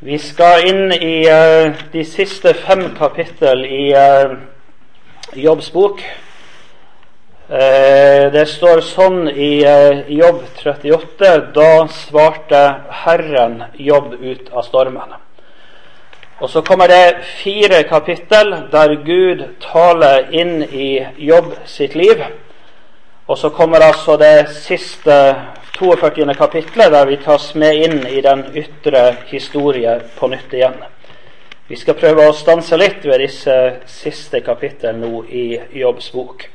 Vi skal inn i uh, de siste fem kapittel i uh, Jobbs bok. Uh, det står sånn i Jobb 38.: Da svarte Herren Jobb ut av stormen. Og så kommer det fire kapittel der Gud taler inn i Jobb sitt liv. Og så kommer altså det siste 42. kapitlet, der vi tas med inn i den ytre historie på nytt igjen. Vi skal prøve å stanse litt ved disse siste kapitlene nå i Jobbs bok.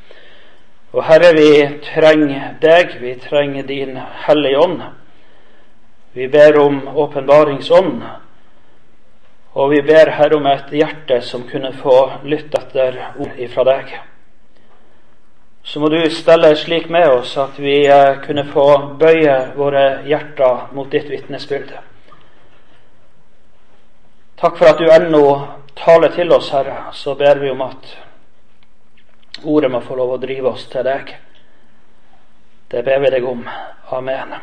Og Herre, vi trenger deg, vi trenger din Hellige Ånd. Vi ber om åpenbaringsånd, og vi ber Herre om et hjerte som kunne få lytte etter ord ifra deg så må du stelle slik med oss at vi eh, kunne få bøye våre hjerter mot ditt vitnesbyrd. Takk for at du ennå taler til oss, Herre. Så ber vi om at ordet må få lov å drive oss til deg. Det ber vi deg om. Amen.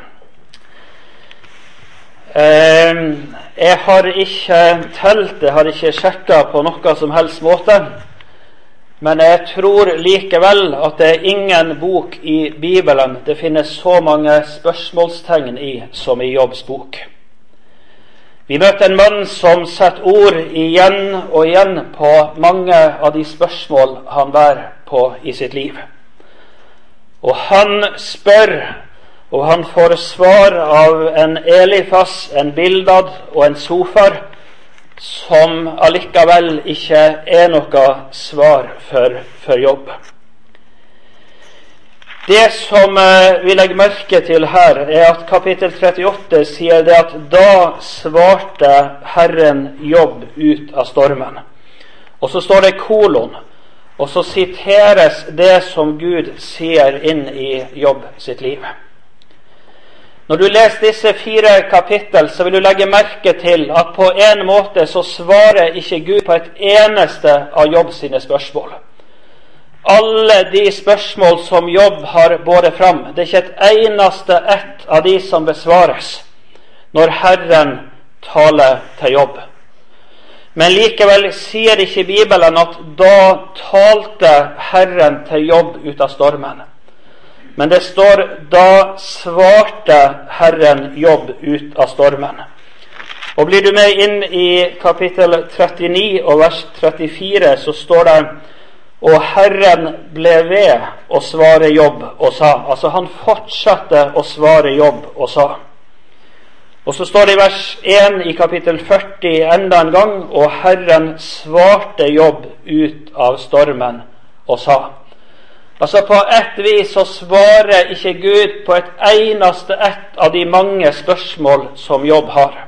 Eh, jeg har ikke telt, jeg har ikke sjekka på noe som helst måte. Men jeg tror likevel at det er ingen bok i Bibelen det finnes så mange spørsmålstegn i som i Jobbs bok. Vi møter en mann som setter ord igjen og igjen på mange av de spørsmål han bærer på i sitt liv. Og han spør, og han får svar av en Elifas, en Bildad og en Sofar som allikevel ikke er noe svar for, for jobb. Det som eh, vi legger merke til her, er at kapittel 38 sier det at da svarte Herren jobb ut av stormen. Og så står det kolon, og så siteres det som Gud sier inn i jobb sitt liv. Når du leser disse fire kapittel, så vil du legge merke til at på en måte så svarer ikke Gud på et eneste av Jobb sine spørsmål. Alle de spørsmål som Jobb har båret fram, det er ikke et eneste ett av de som besvares når Herren taler til Jobb. Men likevel sier ikke Bibelen at da talte Herren til Jobb ut av stormen. Men det står da svarte Herren jobb ut av stormen. Og Blir du med inn i kapittel 39 og vers 34, så står det og Herren ble ved å svare jobb og sa. Altså han fortsatte å svare jobb og sa. Og så står det i vers 1 i kapittel 40 enda en gang og Herren svarte jobb ut av stormen og sa. Altså På ett vis så svarer ikke Gud på et eneste ett av de mange spørsmål som Jobb har.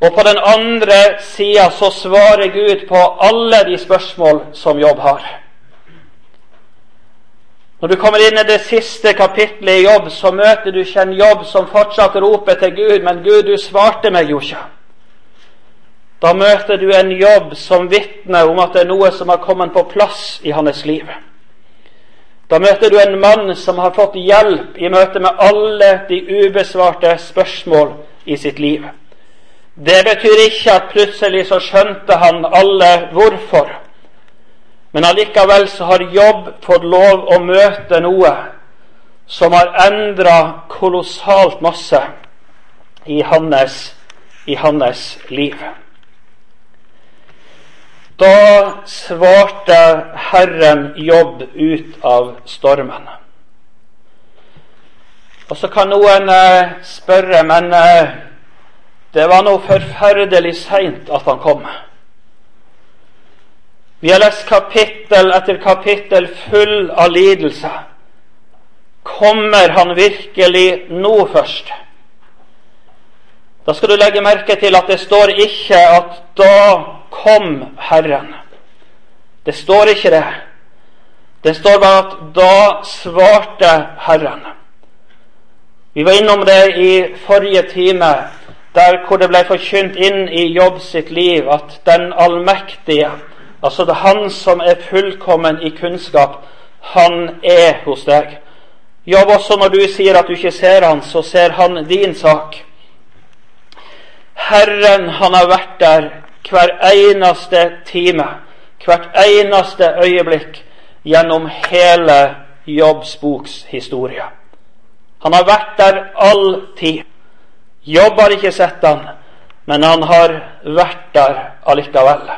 Og på den andre sida så svarer Gud på alle de spørsmål som Jobb har. Når du kommer inn i det siste kapitlet i Jobb, så møter du ikke en Jobb som fortsatt roper til Gud, men Gud, du svarte meg jo ikke. Da møter du en Jobb som vitner om at det er noe som har kommet på plass i hans liv. Da møter du en mann som har fått hjelp i møte med alle de ubesvarte spørsmål i sitt liv. Det betyr ikke at plutselig så skjønte han alle hvorfor. Men allikevel så har jobb fått lov å møte noe som har endra kolossalt masse i hans, i hans liv. Da svarte Herren jobb ut av stormen. Og så kan noen eh, spørre, men eh, det var noe forferdelig seint at han kom. Vi har lest kapittel etter kapittel full av lidelse. Kommer han virkelig nå først? Da skal du legge merke til at det står ikke at da kom Herren. Det står ikke det. Det står bare at da svarte Herren. Vi var innom det i forrige time, der hvor det ble forkynt inn i Jobb sitt liv at den allmektige, altså det Han som er fullkommen i kunnskap, han er hos deg. Jobb, også når du sier at du ikke ser han, så ser han din sak. Herren, han har vært der hver eneste time, hvert eneste øyeblikk gjennom hele Jobbs historie. Han har vært der all tid. Jobb har ikke sett han, men han har vært der allikevel.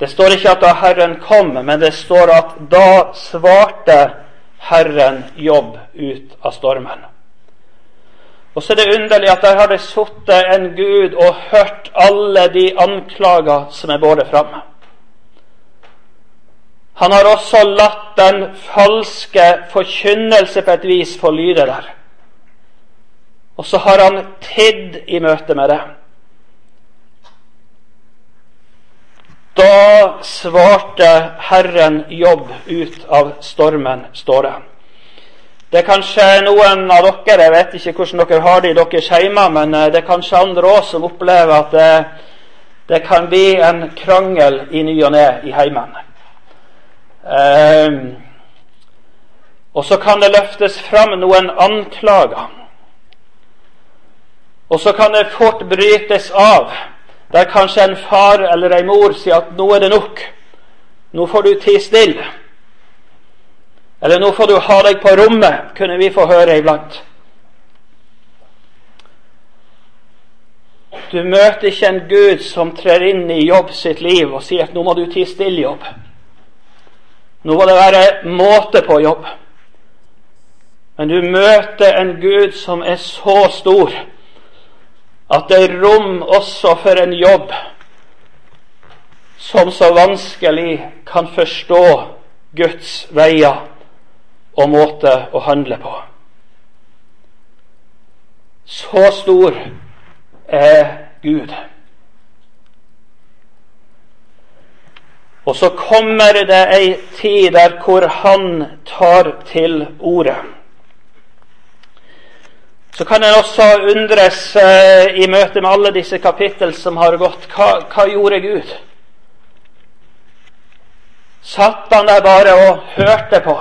Det står ikke at da Herren kom, men det står at da svarte Herren Jobb ut av stormen. Og så er det underlig at der har det sittet en Gud og hørt alle de anklager som er båret fram. Han har også latt den falske forkynnelse på et vis få lyde der. Og så har han tidd i møte med det. Da svarte Herren jobb ut av stormen, står det. Det er kanskje noen av dere, jeg vet ikke hvordan dere har det i deres hjemmer, men eh, det er kanskje andre òg som opplever at det, det, kan bli en krangel i ny og ne i heimen. Um, og så kan det løftes fram noen anklager. Og så kan det fort brytes av, der kanskje en far eller ei mor sier at nå er det nok. Nå får du tie stille. Eller nå får du ha deg på rommet, kunne vi få høre iblant. Du møter ikke en Gud som trer inn i jobb sitt liv og sier at nå må du tie stille jobb. Nå må det være måte på jobb. Men du møter en Gud som er så stor at det er rom også for en jobb som så vanskelig kan forstå Guds veier og måte å handle på. Så stor er Gud. Og så kommer det ei tid der hvor han tar til orde. Så kan en også undres eh, i møte med alle disse kapittel som har gått, hva, hva gjorde Gud? Satt han der bare og hørte på?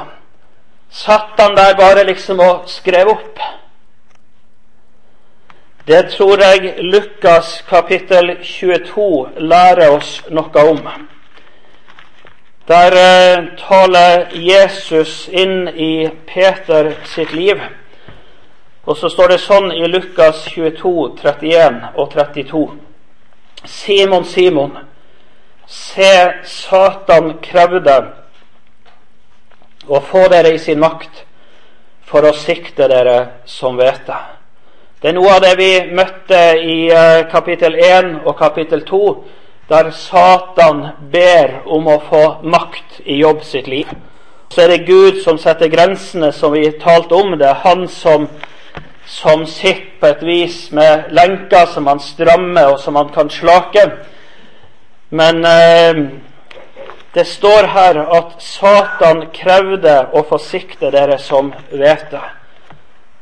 Satt han der bare liksom og skrev opp? Det tror jeg Lukas kapittel 22 lærer oss noe om. Der eh, taler Jesus inn i Peter sitt liv. Og så står det sånn i Lukas 22, 31 og 32. Simon, Simon, se Satan krevde og få dere i sin makt for å sikte dere som vet Det Det er noe av det vi møtte i eh, kapittel 1 og kapittel 2, der Satan ber om å få makt i jobb sitt liv. Så er det Gud som setter grensene, som vi talte om. Det er Han som, som sitter på et vis med lenker som han strammer, og som han kan slake. Men eh, det står her at Satan krevde å få sikte dere som hvete.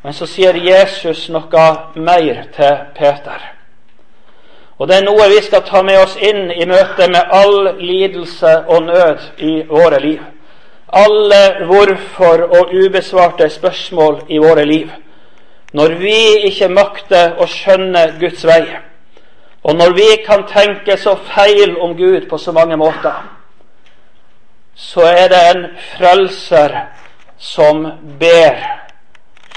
Men så sier Jesus noe mer til Peter. Og det er noe vi skal ta med oss inn i møte med all lidelse og nød i våre liv. Alle hvorfor og ubesvarte spørsmål i våre liv. Når vi ikke makter å skjønne Guds vei, og når vi kan tenke så feil om Gud på så mange måter, så er det en frelser som ber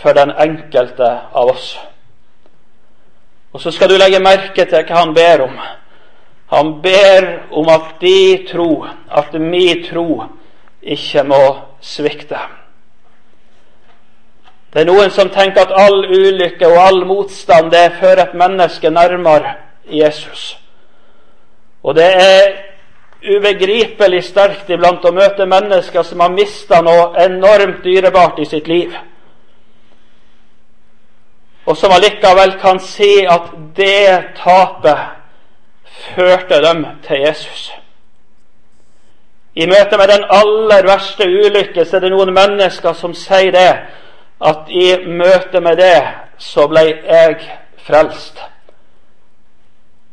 for den enkelte av oss. Og så skal du legge merke til hva han ber om. Han ber om at de tro, at mi tro, ikke må svikte. Det er noen som tenker at all ulykke og all motstand det fører et menneske nærmere Jesus. Og det er ubegripelig sterkt iblant å møte mennesker som har mista noe enormt dyrebart i sitt liv, og som allikevel kan si at det tapet førte dem til Jesus. I møte med den aller verste ulykke så er det noen mennesker som sier det, at i møte med det så ble jeg frelst.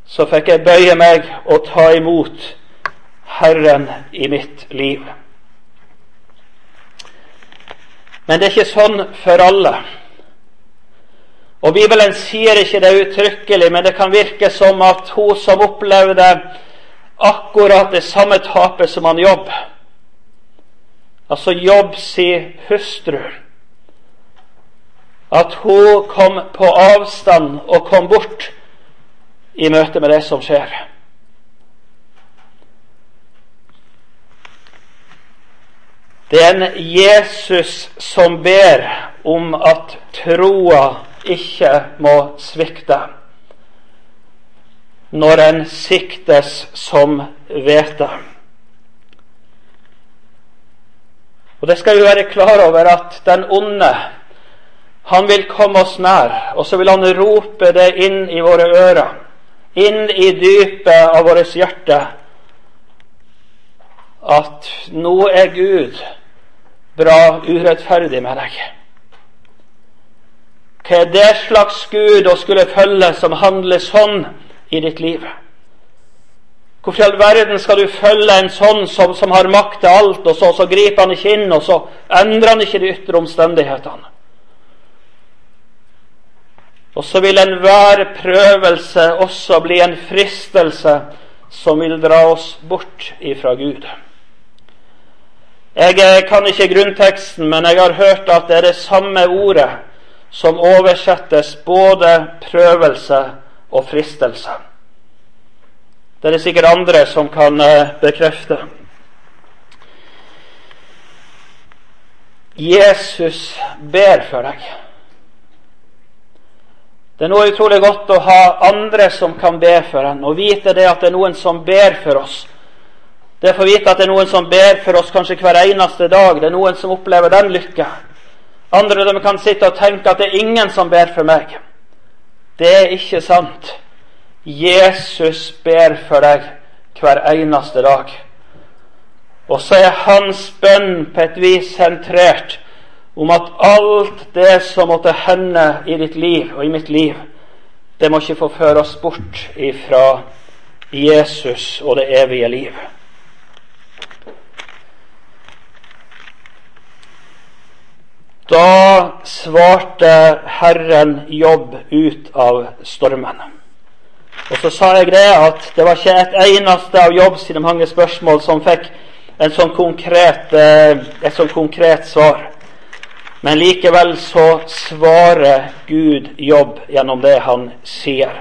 Så fikk jeg bøye meg og ta imot Herren i mitt liv. Men det er ikke sånn for alle. Og Bibelen sier ikke det uttrykkelig, men det kan virke som at hun som opplevde akkurat det samme tapet som han Jobb, altså Jobb si hustru, at hun kom på avstand og kom bort i møte med det som skjer. Det er en Jesus som ber om at troa ikke må svikte når en siktes som hvete. Og det skal vi være klar over at den onde han vil komme oss nær, og så vil han rope det inn i våre ører, inn i dypet av vårt hjerte, at nå er Gud bra urettferdig med deg. Hva er det slags Gud å skulle følge som handler sånn i ditt liv? Hvorfor i all verden skal du følge en sånn som, som har makt til alt, og så, så griper han ikke inn, og så endrer han ikke de ytre omstendighetene? Og så vil enhver prøvelse også bli en fristelse som vil dra oss bort ifra Gud. Jeg eh, kan ikke grunnteksten, men jeg har hørt at det er det samme ordet som oversettes både prøvelse og fristelse. Det er det sikkert andre som kan eh, bekrefte. Jesus ber for deg. Det er noe utrolig godt å ha andre som kan be for en, og vite det at det er noen som ber for oss. Det få vite at det er noen som ber for oss kanskje hver eneste dag. Det er noen som opplever den lykka. Andre de kan sitte og tenke at det er ingen som ber for meg. Det er ikke sant. Jesus ber for deg hver eneste dag. Og så er hans bønn på et vis sentrert om at alt det som måtte hende i ditt liv og i mitt liv, det må ikke få føre oss bort ifra Jesus og det evige liv. Da svarte Herren Jobb ut av stormen. Og så sa jeg det at det var ikke et eneste av Jobb sine mange spørsmål som fikk sånn konkret, eh, et sånn konkret svar. Men likevel så svarer Gud jobb gjennom det han sier.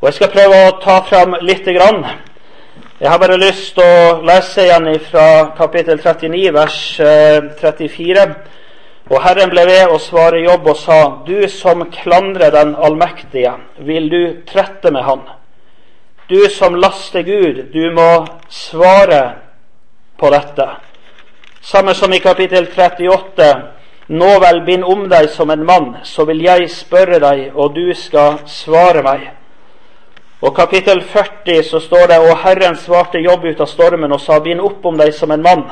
Og Jeg skal prøve å ta fram lite grann. Jeg har bare lyst til å lese igjen fra kapittel 39, vers 34. Og Herren ble ved å svare jobb og sa, Du som klandrer den allmektige, vil du trette med Han? Du som laster Gud, du må svare på dette. Samme som i kapittel 38 nå vel, bind om deg som en mann, så vil jeg spørre deg, og du skal svare meg. Og kapittel 40 så står det, og Herren svarte Jobb ut av stormen og sa, bind opp om deg som en mann.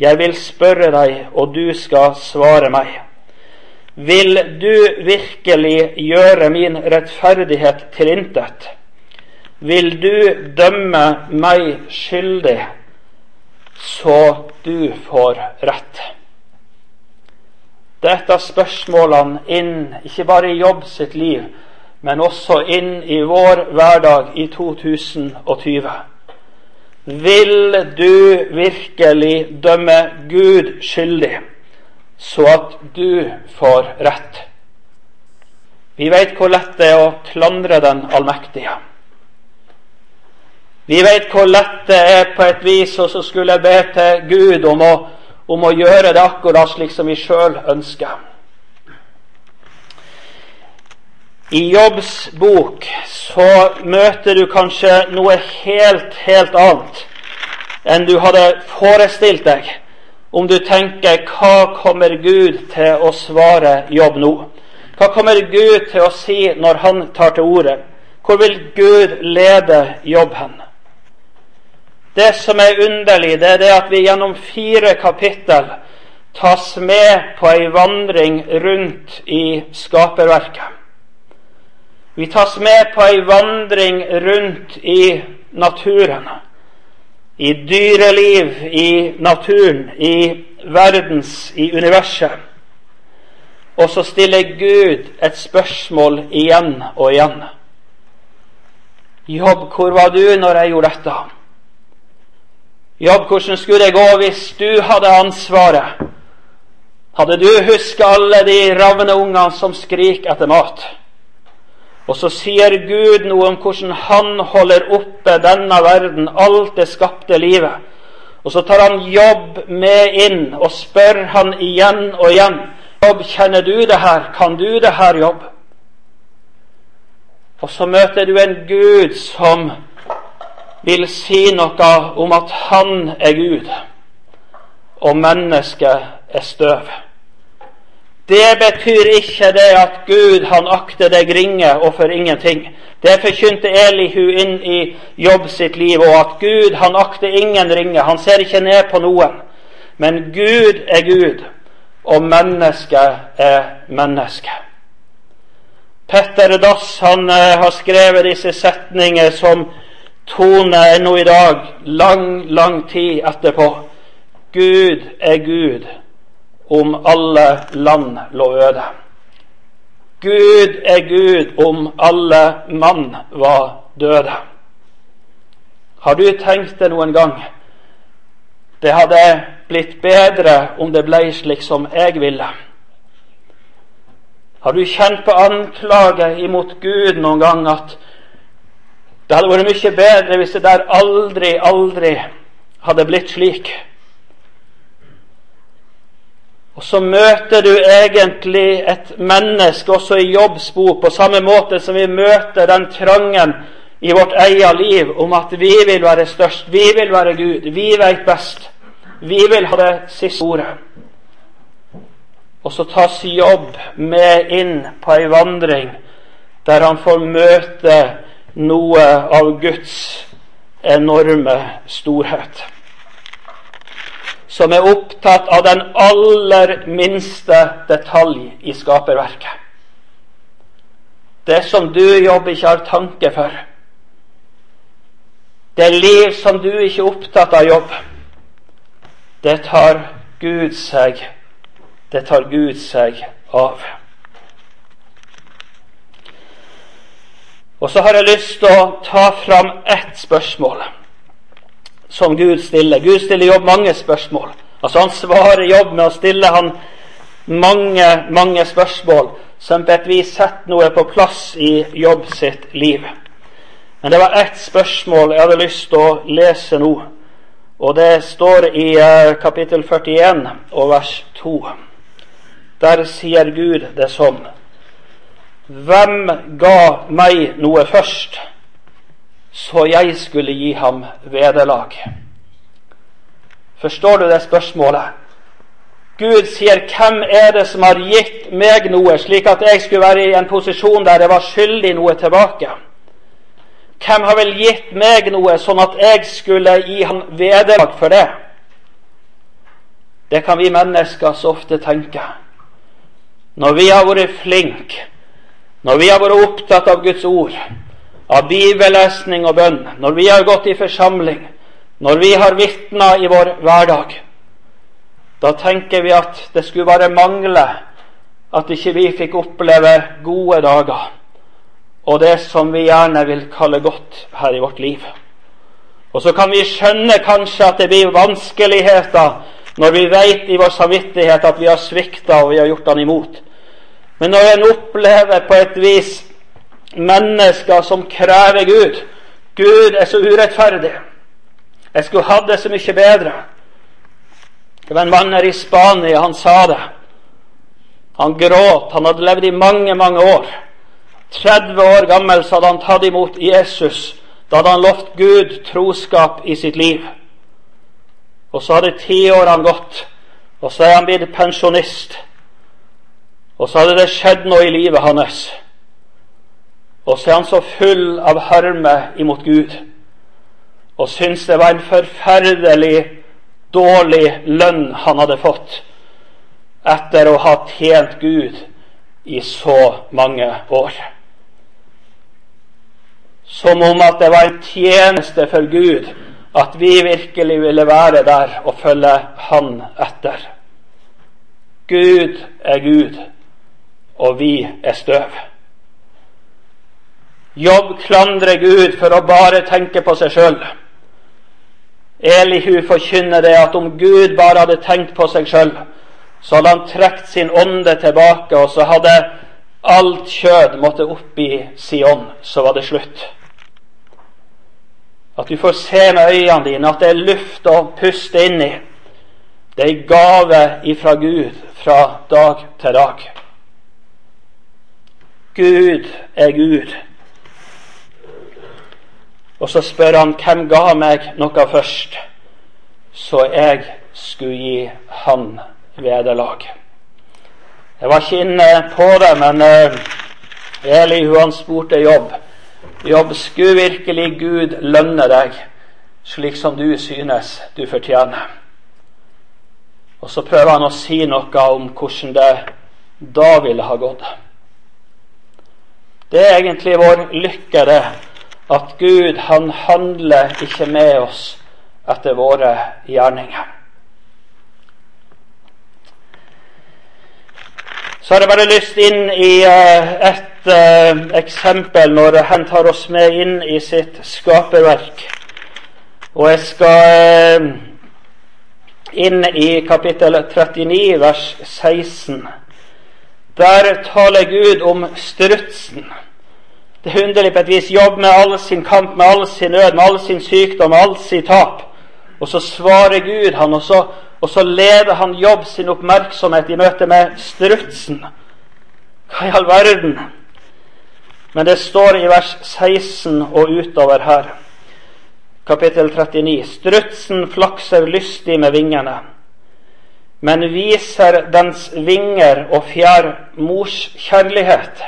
Jeg vil spørre deg, og du skal svare meg. Vil du virkelig gjøre min rettferdighet til intet? Vil du dømme meg skyldig, så du får rett? dette spørsmålene inn, ikke bare i jobb sitt liv, men også inn i vår hverdag i 2020. Vil du virkelig dømme Gud skyldig, så at du får rett? Vi vet hvor lett det er å klandre den allmektige. Vi vet hvor lett det er på et vis å skulle be til Gud om å om å gjøre det akkurat slik som vi sjøl ønsker. I Jobbs bok så møter du kanskje noe helt, helt annet enn du hadde forestilt deg om du tenker hva kommer Gud til å svare Jobb nå? Hva kommer Gud til å si når han tar til orde? Hvor vil Gud lede Jobb hen? Det som er underlig, det er det at vi gjennom fire kapittel tas med på ei vandring rundt i skaperverket. Vi tas med på ei vandring rundt i naturen. I dyreliv, i naturen, i verdens, i universet. Og så stiller Gud et spørsmål igjen og igjen. Jobb, hvor var du når jeg gjorde dette? Jobb, hvordan skulle det gå hvis du hadde ansvaret? Hadde du husket alle de ravne ungene som skriker etter mat? Og så sier Gud noe om hvordan han holder oppe denne verden, alt det skapte livet. Og så tar han jobb med inn og spør han igjen og igjen. Jobb, kjenner du det her? Kan du det her, jobb? Og så møter du en Gud som vil si noe om at han er Gud, og mennesket er støv. Det betyr ikke det at Gud han akter deg ringe og for ingenting. Det forkynte Elihu inn i jobb sitt liv, og at Gud han akter ingen ringe. Han ser ikke ned på noen. Men Gud er Gud, og mennesket er menneske. Petter Dass han uh, har skrevet disse setninger som toner ennå i dag, lang, lang tid etterpå. Gud er Gud, om alle land lå øde. Gud er Gud om alle mann var døde. Har du tenkt det noen gang? Det hadde blitt bedre om det ble slik som jeg ville. Har du kjent på anklage imot Gud noen gang at det hadde vært mye bedre hvis det der aldri, aldri hadde blitt slik? Og så møter du egentlig et menneske også i jobbsbo, på samme måte som vi møter den trangen i vårt eget liv om at vi vil være størst, vi vil være Gud, vi vet best. Vi vil ha det siste ordet. Og så tas jobb med inn på ei vandring der han får møte noe av Guds enorme storhet som er opptatt av den aller minste detalj i skaperverket. Det som du jobber ikke har tanke for. Det liv som du ikke er opptatt av jobb, det tar Gud seg Det tar Gud seg av. Og så har jeg lyst til å ta fram ett spørsmål som Gud stiller. Gud stiller jobb mange spørsmål. Altså Han svarer jobb med å stille han mange, mange spørsmål som på et vis setter noe på plass i jobb sitt liv. Men det var ett spørsmål jeg hadde lyst til å lese nå. Og det står i uh, kapittel 41 og vers 2. Der sier Gud det sånn. Hvem ga meg noe først? Så jeg skulle gi ham vederlag. Forstår du det spørsmålet? Gud sier 'Hvem er det som har gitt meg noe', slik at jeg skulle være i en posisjon der jeg var skyldig noe tilbake? Hvem har vel gitt meg noe, sånn at jeg skulle gi ham vederlag for det? Det kan vi mennesker så ofte tenke. Når vi har vært flinke, når vi har vært opptatt av Guds ord, av bibellesning og bønn, når vi har gått i forsamling, når vi har vitna i vår hverdag, da tenker vi at det skulle bare mangle at ikke vi fikk oppleve gode dager og det som vi gjerne vil kalle godt her i vårt liv. Og så kan vi skjønne kanskje at det blir vanskeligheter når vi vet i vår samvittighet at vi har svikta og vi har gjort Han imot. Men når en opplever på et vis mennesker som krever Gud. Gud er så urettferdig. Jeg skulle hatt det så mye bedre. Det var en mann her i Spania, han sa det. Han gråt. Han hadde levd i mange, mange år. 30 år gammel så hadde han tatt imot Jesus. Da hadde han lovt Gud troskap i sitt liv. Og så hadde tiårene gått, og så er han blitt pensjonist. Og så hadde det skjedd noe i livet hans. Og så er han så full av harme imot Gud og syns det var en forferdelig dårlig lønn han hadde fått etter å ha tjent Gud i så mange år. Som om at det var en tjeneste for Gud at vi virkelig ville være der og følge Han etter. Gud er Gud, og vi er støv. Jobb klandrer Gud for å bare tenke på seg sjøl. Elihu forkynner det at om Gud bare hadde tenkt på seg sjøl, så hadde han trukket sin ånde tilbake, og så hadde alt kjød måtte opp i Sion, så var det slutt. At du får se med øynene dine at det er luft å puste inn i. Det er en gave ifra Gud fra dag til dag. Gud er Gud. Og så spør han hvem ga meg noe først, så jeg skulle gi han vederlag. Jeg var ikke inne på det, men Eli Elihu han spurte Jobb. Jobb, skulle virkelig Gud lønne deg slik som du synes du fortjener? Og så prøver han å si noe om hvordan det da ville ha gått. Det er egentlig vår lykke, det at Gud han handler ikke med oss etter våre gjerninger. Så har jeg bare lyst inn i uh, et uh, eksempel når han tar oss med inn i sitt skaperverk. Og jeg skal uh, inn i kapittel 39, vers 16. Der taler Gud om strutsen. Det er underlig på et vis. Jobb med all sin kamp, med all sin nød, med all sin sykdom, med all sin tap. Og så svarer Gud han, og så, og så leder han Jobb sin oppmerksomhet i møte med strutsen. Hva i all verden? Men det står i vers 16 og utover her, kapittel 39. Strutsen flakser lystig med vingene, men viser dens vinger og fjær mors kjærlighet.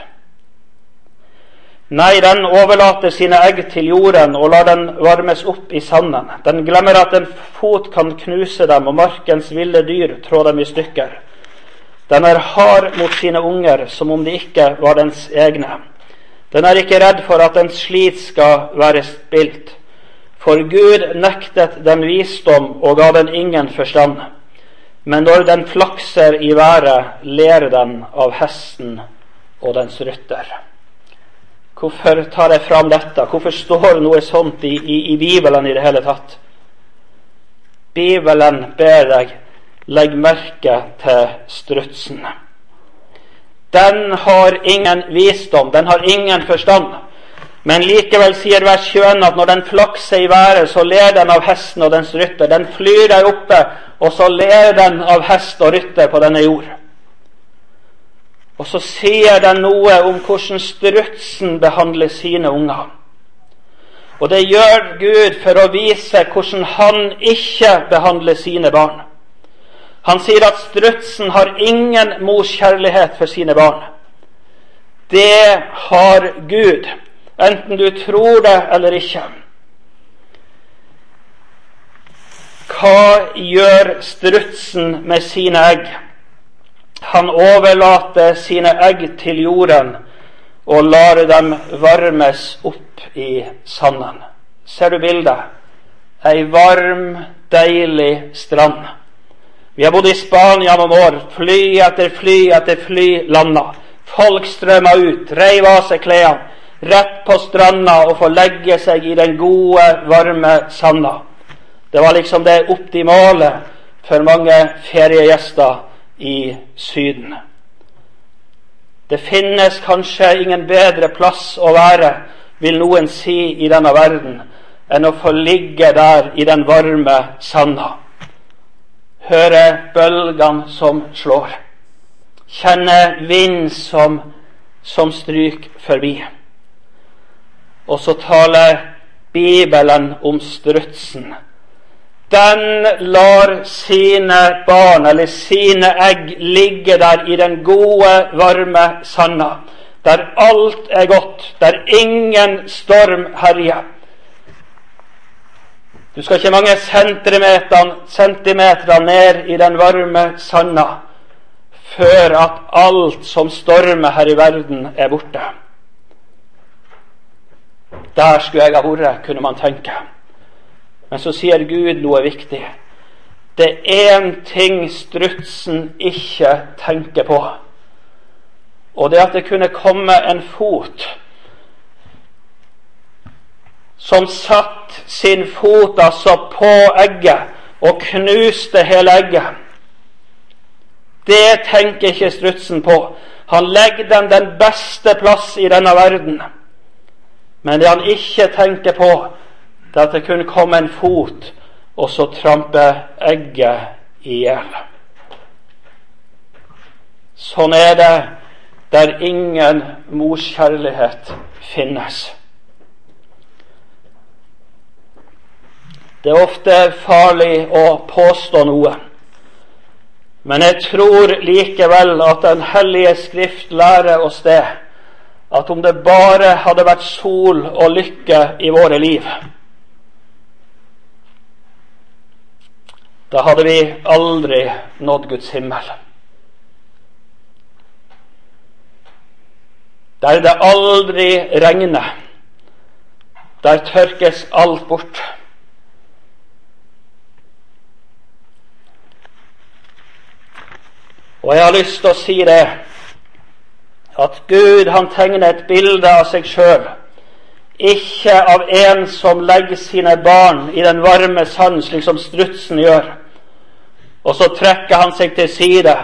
Nei, den overlater sine egg til jorden og lar den varmes opp i sanden. Den glemmer at en fot kan knuse dem, og markens ville dyr trå dem i stykker. Den er hard mot sine unger som om de ikke var dens egne. Den er ikke redd for at dens slit skal være spilt. For Gud nektet den visdom og ga den ingen forstand. Men når den flakser i været, ler den av hesten og dens rytter. Hvorfor tar jeg fram dette? Hvorfor står noe sånt i, i, i Bibelen i det hele tatt? Bibelen ber deg legg merke til strutsen. Den har ingen visdom, den har ingen forstand. Men likevel sier vers 21 at når den flakser i været, så ler den av hesten og dens rytter. Den flyr der oppe, og så ler den av hest og rytter på denne jord. Og så sier den noe om hvordan strutsen behandler sine unger. Og det gjør Gud for å vise hvordan han ikke behandler sine barn. Han sier at strutsen har ingen morskjærlighet for sine barn. Det har Gud, enten du tror det eller ikke. Hva gjør strutsen med sine egg? Han overlater sine egg til jorden og lar dem varmes opp i sanden. Ser du bildet? Ei varm, deilig strand. Vi har bodd i Spania noen år. Fly etter fly etter fly landa. Folk strømma ut, reiv av seg klærne, rett på stranda og få legge seg i den gode, varme sanda. Det var liksom det optimale for mange feriegjester i Syden. Det finnes kanskje ingen bedre plass å være, vil noen si i denne verden, enn å få ligge der i den varme sanda. Høre bølgene som slår. Kjenne vind som, som stryker forbi. Og så taler Bibelen om strutsen den lar sine barn, eller sine egg, ligge der i den gode, varme sanda. Der alt er godt, der ingen storm herjer. Du skal ikke mange centimeter, ned i den varme sanda før at alt som stormer her i verden, er borte. Der skulle jeg ha vært, kunne man tenke. Men så sier Gud noe viktig. Det er én ting strutsen ikke tenker på. Og det at det kunne komme en fot som satt sin fot altså på egget og knuste hele egget. Det tenker ikke strutsen på. Han legger den den beste plass i denne verden. Men det han ikke tenker på, det at det kunne komme en fot og så trampe egget i hjel. Sånn er det der ingen morskjærlighet finnes. Det er ofte farlig å påstå noe. Men jeg tror likevel at Den hellige Skrift lærer oss det, at om det bare hadde vært sol og lykke i våre liv, da hadde vi aldri nådd Guds himmel. Der det aldri regner, der tørkes alt bort. Og jeg har lyst til å si det at Gud han tegner et bilde av seg sjøl, ikke av en som legger sine barn i den varme sand, slik som strutsen gjør. Og så trekker han seg til side,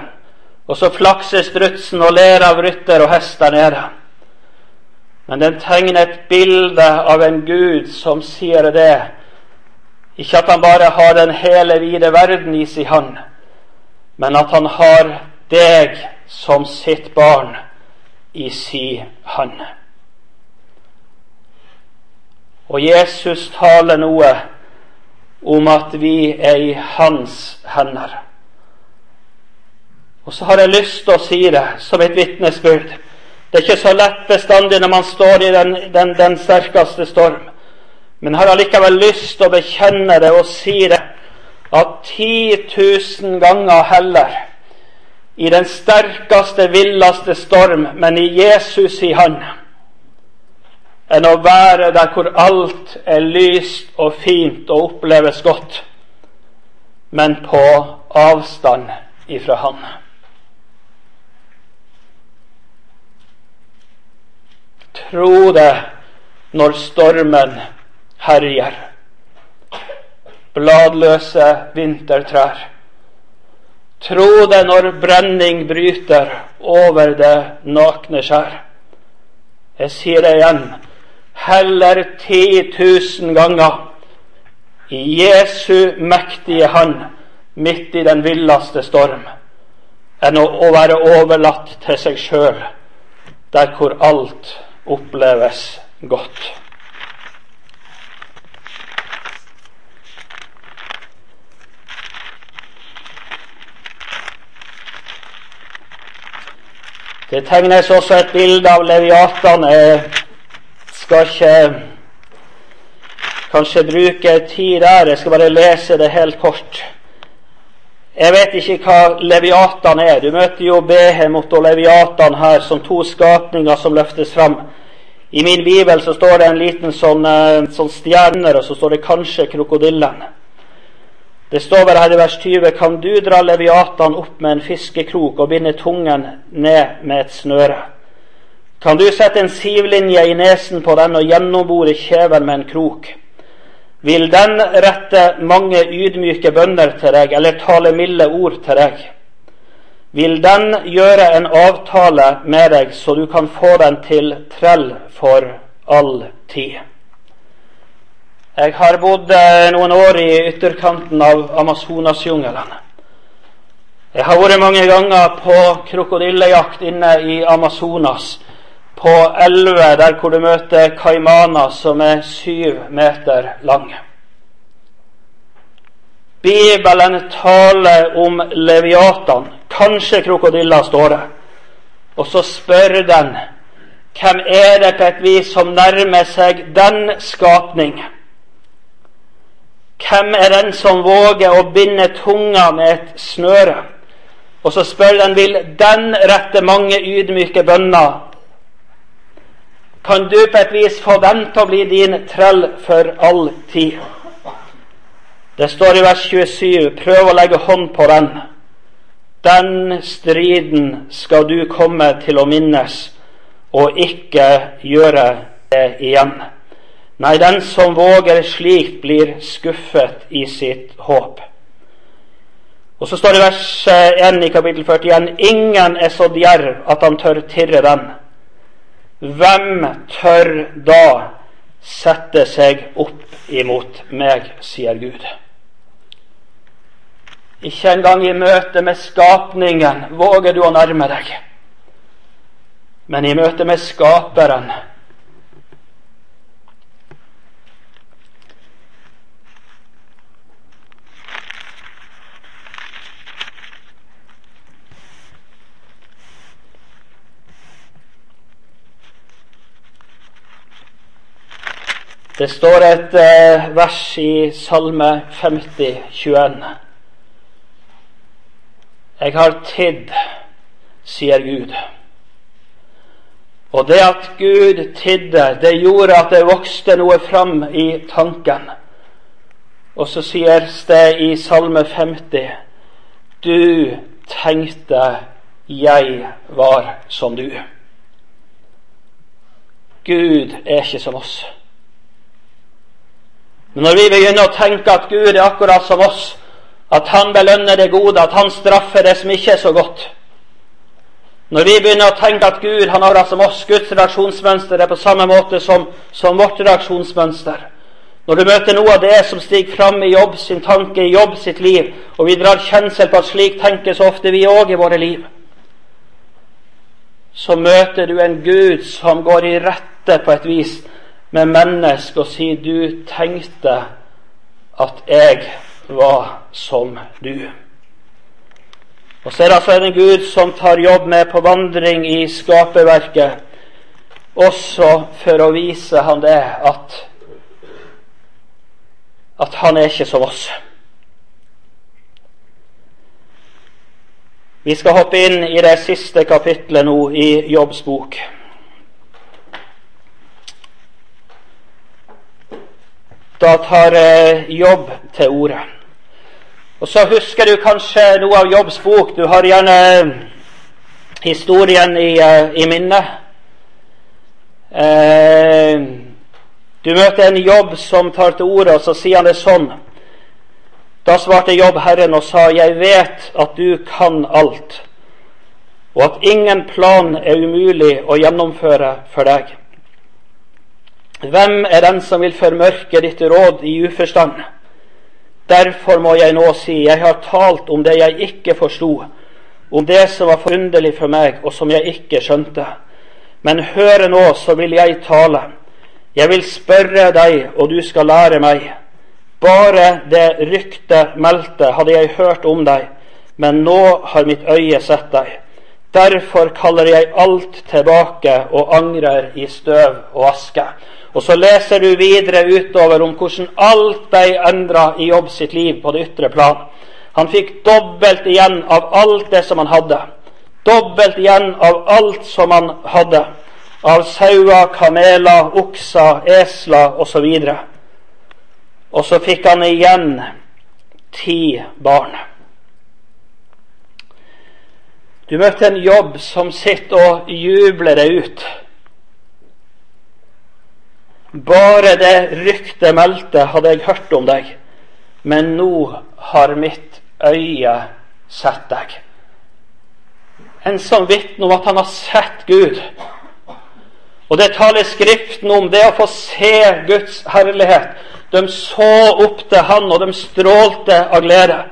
og så flakser strutsen og ler av rytter og hest der nede. Men den tegner et bilde av en Gud som sier det, ikke at han bare har den hele vide verden i sin hånd, men at han har deg som sitt barn i sin hånd. Og Jesus taler noe om at vi er i hans hender. Og så har jeg lyst til å si det som et vitnesbyrd. Det er ikke så lett bestandig når man står i den, den, den sterkeste storm. Men jeg har allikevel lyst til å bekjenne det og si det at 10 000 ganger heller i den sterkeste, villeste storm, men i Jesus i Han, enn å være der hvor alt er lyst og fint og oppleves godt, men på avstand ifra Han. Tro det når stormen herjer. Bladløse vintertrær Tro det når brenning bryter over det nakne skjær. Jeg sier det igjen, heller ti tusen ganger i Jesu mektige hand midt i den villeste storm, enn å, være overlatt til seg sjøl der hvor alt oppleves godt. Det tegnes også et bilde av Leviatan. Skal ikke kanskje bruke tid der. Jeg skal bare lese det helt kort. Jeg vet ikke hva Leviatan er. Du møter jo Behemot og Leviatan her som to skapninger som løftes fram. I min bibel så står det en liten sånn, eh, sånn stjerner, og så står det kanskje krokodillen. Det står vel her i vers 20.: Kan du dra Leviatan opp med en fiskekrok og binde tungen ned med et snøre? Kan du sette en sivlinje i nesen på den og gjennombore kjeven med en krok? Vil den rette mange ydmyke bønner til deg, eller tale milde ord til deg? Vil den gjøre en avtale med deg, så du kan få den til trell for all tid? Jeg har bodd eh, noen år i ytterkanten av Amazonasjungelen. Jeg har vært mange ganger på krokodillejakt inne i Amazonas, på elver der hvor du møter kaimaner som er syv meter lange. Bibelen taler om leviatan, kanskje krokodiller, står det. Og så spør den hvem er det på et vis som nærmer seg den skapning hvem er den som våger å binde tunga med et snøre? Og så spør den vil den rette mange ydmyke bønner. Kan du på et vis forvente å bli din trell for all tid? Det står i vers 27.: Prøv å legge hånd på den. den striden skal du komme til å minnes og ikke gjøre det igjen. Nei, den som våger slikt, blir skuffet i sitt håp. Og så står det i vers 1 i kapittel 41.: Ingen er så djerv at han tør tirre den. Hvem tør da sette seg opp imot meg, sier Gud. Ikke engang i møte med skapningen våger du å nærme deg. Men i møte med Skaperen Det står et eh, vers i Salme 50, 21. Jeg har tidd, sier Gud. Og det at Gud tidde, det gjorde at det vokste noe fram i tanken. Og så sies det i Salme 50.: Du tenkte jeg var som du. Gud er ikke som oss. Men når vi begynner å tenke at Gud er akkurat som oss, at Han belønner det gode, at Han straffer det som ikke er så godt. Når vi begynner å tenke at Gud han er akkurat som oss, Guds reaksjonsmønster er på samme måte som, som vårt reaksjonsmønster. Når du møter noe av det som stiger fram i jobb sin tanke, i jobb sitt liv, og vi drar kjensel på at slik tenker så ofte vi òg i våre liv, så møter du en Gud som går i rette på et vis med mennesker og si 'du tenkte at jeg var som du'. Og så er det altså en Gud som tar jobb med på vandring i skaperverket, også for å vise han det at at han er ikke som oss. Vi skal hoppe inn i det siste kapitlet nå i Jobbs bok. Da tar eh, Jobb til orde. Og så husker du kanskje noe av Jobbs bok. Du har gjerne eh, historien i, uh, i minnet. Uh, du møter en Jobb som tar til orde, og så sier han det sånn. Da svarte Jobb Herren og sa, Jeg vet at du kan alt, og at ingen plan er umulig å gjennomføre for deg. Hvem er den som vil formørke ditt råd i uforstand? Derfor må jeg nå si, jeg har talt om det jeg ikke forsto, om det som var forunderlig for meg, og som jeg ikke skjønte. Men høre nå, så vil jeg tale. Jeg vil spørre deg, og du skal lære meg. Bare det ryktet meldte, hadde jeg hørt om deg, men nå har mitt øye sett deg. Derfor kaller jeg alt tilbake og angrer i støv og aske. Og så leser du videre utover om hvordan alt ble endra i Jobb sitt liv på det ytre plan. Han fikk dobbelt igjen av alt det som han hadde. Dobbelt igjen av alt som han hadde. Av sauer, kameler, okser, esler osv. Og, og så fikk han igjen ti barn. Du møtte en jobb som sitter og jubler deg ut. Bare det ryktet meldte, hadde jeg hørt om deg, men nå har mitt øye sett deg. En som vitner om at han har sett Gud. Og det taler Skriften om, det å få se Guds herlighet. De så opp til Han, og de strålte av glede.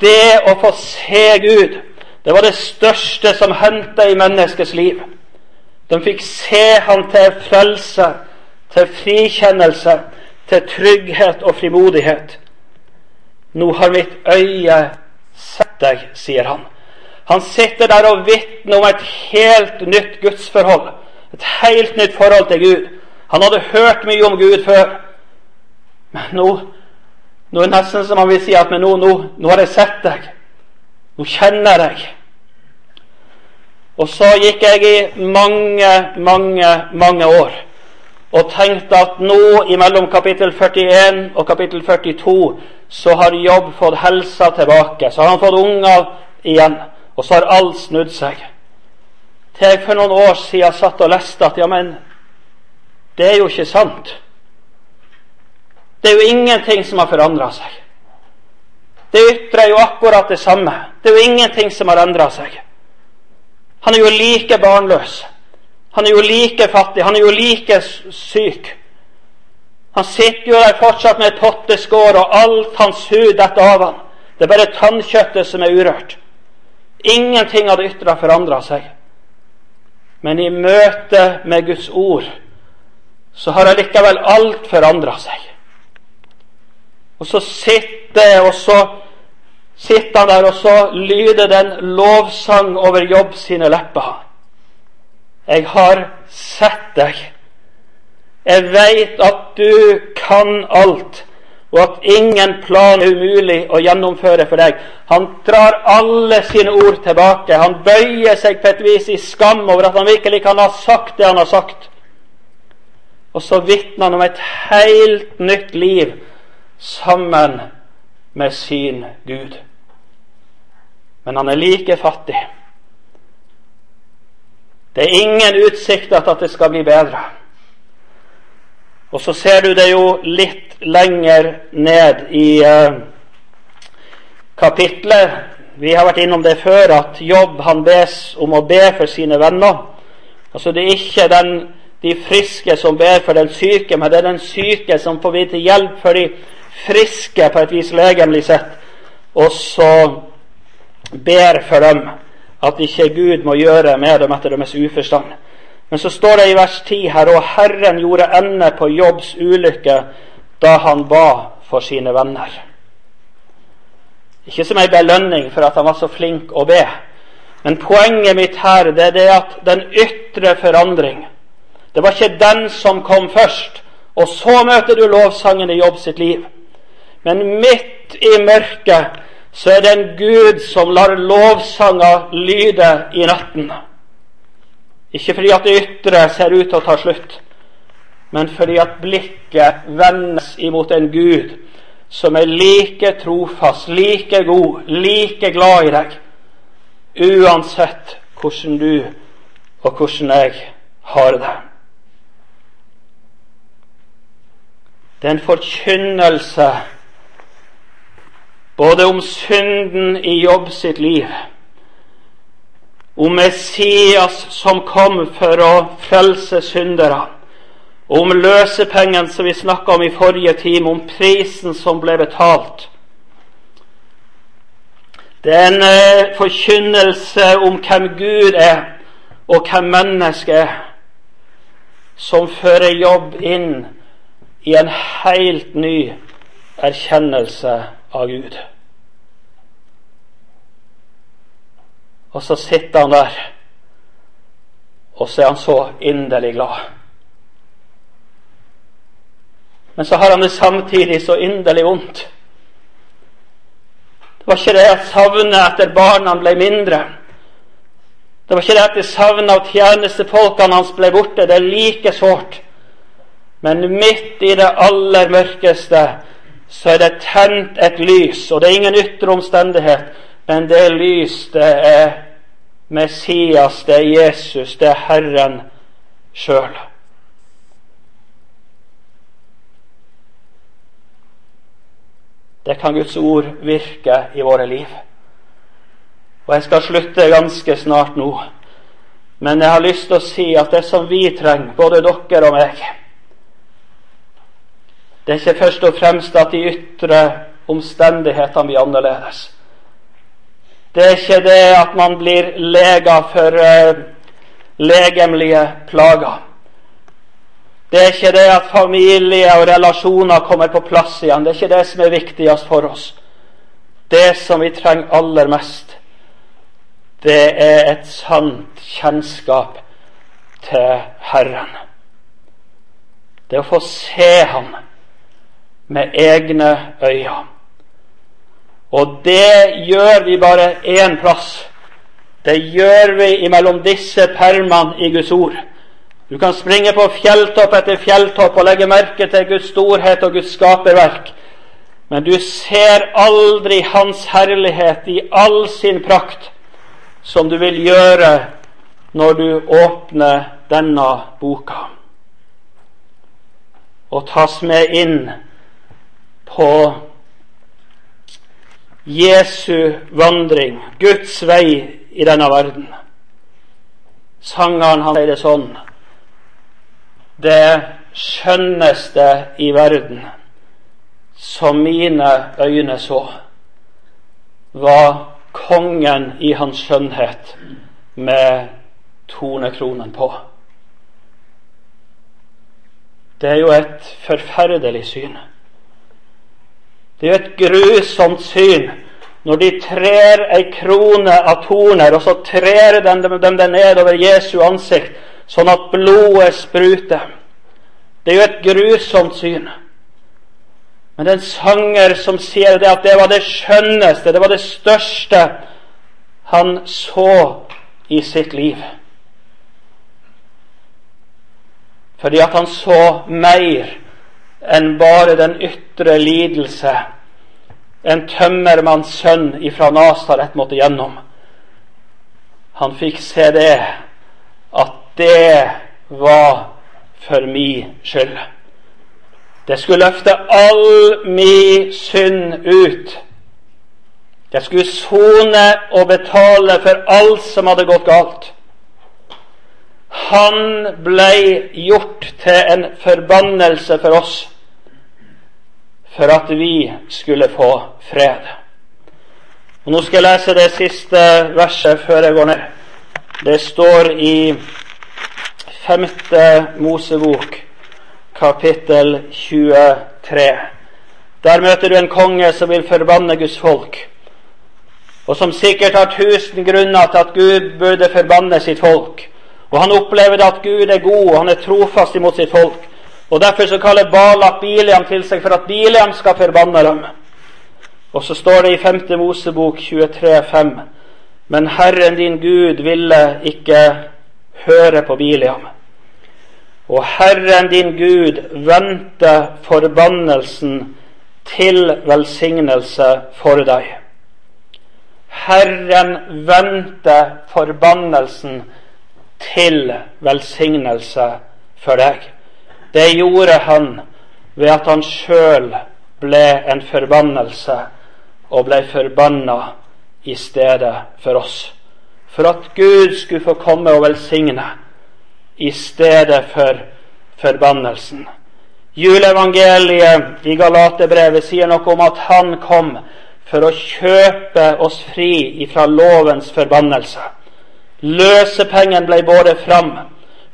Det å få se Gud, det var det største som hendte i menneskets liv. De fikk se Han til frelse til frikjennelse, til trygghet og frimodighet. Nå har mitt øye sett deg, sier han. Han sitter der og vitner om et helt nytt gudsforhold. Et helt nytt forhold til Gud. Han hadde hørt mye om Gud før. Men nå, nå er det nesten som han vil si at men nå, nå, nå har jeg sett deg. Nå kjenner jeg. Og så gikk jeg i mange, mange, mange år og tenkte at nå imellom kapittel 41 og kapittel 42 så har Jobb fått helsa tilbake. Så har han fått unger igjen. og så har alt snudd seg. Til jeg for noen år siden satt og leste at ja, men det er jo ikke sant. Det er jo ingenting som har forandra seg. Det ytre er jo akkurat det samme. Det er jo ingenting som har endra seg. Han er jo like barnløs. Han er jo like fattig. Han er jo like syk. Han sitter jo der fortsatt med et potteskår, og alt hans hud detter av han. Det er bare tannkjøttet som er urørt. Ingenting av det ytre har forandra seg. Men i møte med Guds ord så har allikevel alt forandra seg. Og så sitter og så sitter han der, og så lyder den lovsang over Jobb sine lepper. Jeg har sett deg. Jeg veit at du kan alt, og at ingen plan er umulig å gjennomføre for deg. Han drar alle sine ord tilbake. Han bøyer seg på et vis i skam over at han virkelig kan ha sagt det han har sagt. Og så vitner han om et helt nytt liv sammen med sin Gud. Men han er like fattig. Det er ingen utsikter til at det skal bli bedre. Og så ser du det jo litt lenger ned i eh, kapitlet. Vi har vært innom det før, at Jobb han bes om å be for sine venner. Altså Det er ikke den, de friske som ber for den syke, men det er den syke som får vite hjelp for de friske på et vis legemlig sett, og så ber for dem at ikke Gud må gjøre med dem etter deres uforstand. Men så står det i vers 10 her og Herren gjorde ende på Jobbs ulykke da han ba for sine venner. Ikke som ei belønning for at han var så flink å be. Men poenget mitt her det er det at den ytre forandring Det var ikke den som kom først. Og så møter du lovsangen i Jobb sitt liv. Men midt i mørket så er det en Gud som lar lovsanger lyde i natten. Ikke fordi at det ytre ser ut til å ta slutt, men fordi at blikket vendes imot en Gud som er like trofast, like god, like glad i deg, uansett hvordan du og hvordan jeg har det. Det er en forkynnelse både om synden i Jobb sitt liv, om Messias som kom for å frelse syndere, om løsepengen som vi snakka om i forrige time, om prisen som ble betalt. Det er en eh, forkynnelse om hvem Gud er, og hvem mennesket er, som fører jobb inn i en helt ny erkjennelse av Gud. Og så sitter han der, og så er han så inderlig glad. Men så har han det samtidig så inderlig vondt. Det var ikke det at savnet etter barna ble mindre. Det var ikke det at det savnet av tjenestefolkene hans ble borte. Det er like sårt. Men midt i det aller mørkeste så er det tent et lys, og det er ingen ytre omstendighet, men det lys, det er Messias, det er Jesus, det er Herren sjøl. Det kan Guds ord virke i våre liv. Og jeg skal slutte ganske snart nå. Men jeg har lyst til å si at det som vi trenger, både dere og meg, det er ikke først og fremst at de ytre omstendighetene blir annerledes. Det er ikke det at man blir lega for uh, legemlige plager. Det er ikke det at familie og relasjoner kommer på plass igjen. Det er ikke det som er viktigst for oss. Det som vi trenger aller mest, det er et sant kjennskap til Herren. Det å få se Ham med egne øyne. Og det gjør vi bare én plass. Det gjør vi imellom disse permene i Guds ord. Du kan springe på fjelltopp etter fjelltopp og legge merke til Guds storhet og Guds skaperverk. Men du ser aldri Hans herlighet i all sin prakt som du vil gjøre når du åpner denne boka, og tas med inn på Jesu vandring, Guds vei i denne verden. Sangeren han sier det sånn Det skjønneste i verden som mine øyne så, var kongen i hans skjønnhet med tornekronen på. Det er jo et forferdelig syn. Det er jo et grusomt syn når de trer ei krone av torner, og så trer de dem nedover Jesu ansikt, sånn at blodet spruter. Det er jo et grusomt syn. Men det er en sanger som sier det at det var det skjønneste, det var det største han så i sitt liv. Fordi at han så mer enn bare den ytre lidelse en tømmermanns sønn ifra Nasaret måtte gjennom. Han fikk se det, at det var for mi skyld. Det skulle løfte all mi synd ut. Jeg skulle sone og betale for alt som hadde gått galt. Han blei gjort til en forbannelse for oss for at vi skulle få fred. Og Nå skal jeg lese det siste verset før jeg går ned. Det står i femte Mosebok, kapittel 23. Der møter du en konge som vil forbanne Guds folk, og som sikkert har tusen grunner til at Gud burde forbanne sitt folk. Og han opplever at Gud er god, og han er trofast imot sitt folk. Og Derfor så kaller Balak Biliam til seg for at Biliam skal forbanne dem. Og så står det i 5. Mosebok 23,5.: Men Herren din Gud ville ikke høre på Biliam. Og Herren din Gud vendte forbannelsen til velsignelse for deg. Herren vendte forbannelsen til velsignelse for deg. Det gjorde han ved at han sjøl ble en forbannelse og ble forbanna i stedet for oss. For at Gud skulle få komme og velsigne i stedet for forbannelsen. Juleevangeliet i Galaterbrevet sier noe om at han kom for å kjøpe oss fri ifra lovens forbannelse. Løsepengen ble båret fram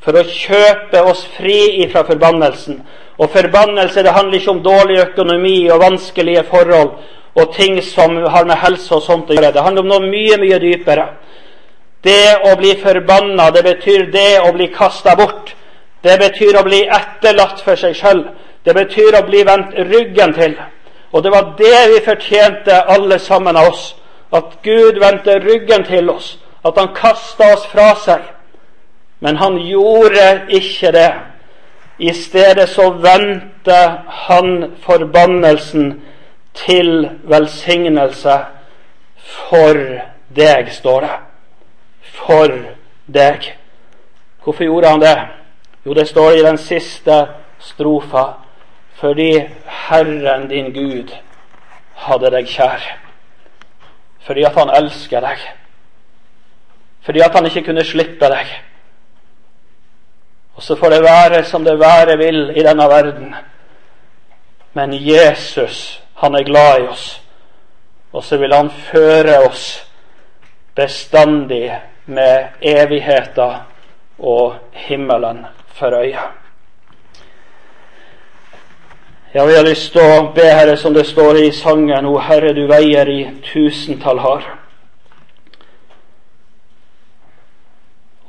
for å kjøpe oss fri ifra forbannelsen. Og forbannelse det handler ikke om dårlig økonomi og vanskelige forhold og ting som har med helse og sånt å gjøre. Det handler om noe mye, mye dypere. Det å bli forbanna, det betyr det å bli kasta bort. Det betyr å bli etterlatt for seg sjøl. Det betyr å bli vendt ryggen til. Og det var det vi fortjente, alle sammen av oss. At Gud vendte ryggen til oss at han kasta oss fra seg. Men han gjorde ikke det. I stedet så vendte han forbannelsen til velsignelse for deg, står det. For deg. Hvorfor gjorde han det? Jo, det står i den siste strofa. Fordi Herren din Gud hadde deg kjær. Fordi at han elsker deg fordi at han ikke kunne slippe deg. Og så får det være som det være vil i denne verden. Men Jesus, han er glad i oss, og så vil han føre oss bestandig med evigheten og himmelen for øye. Ja, vi har lyst til å be Herre, som det står i sangen, O Herre, du veier i tusentall har.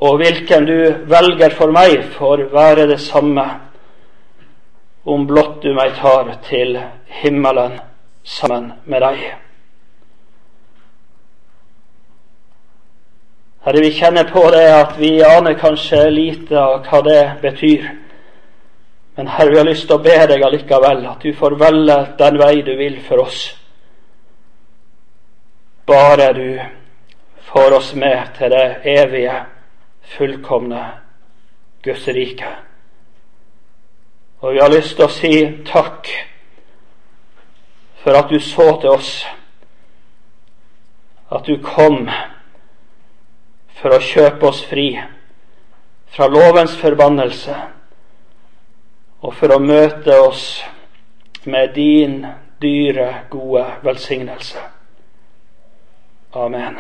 Og hvilken du velger for meg, får være det samme, om blott du meg tar til himmelen sammen med deg. Herre, vi kjenner på det at vi aner kanskje lite av hva det betyr. Men Herre, vi har lyst til å be deg allikevel at du får velge den vei du vil for oss. Bare du får oss med til det evige, fullkomne Guds rike. Og vi har lyst til å si takk for at du så til oss, at du kom for å kjøpe oss fri fra lovens forbannelse, og for å møte oss med din dyre, gode velsignelse. Amen.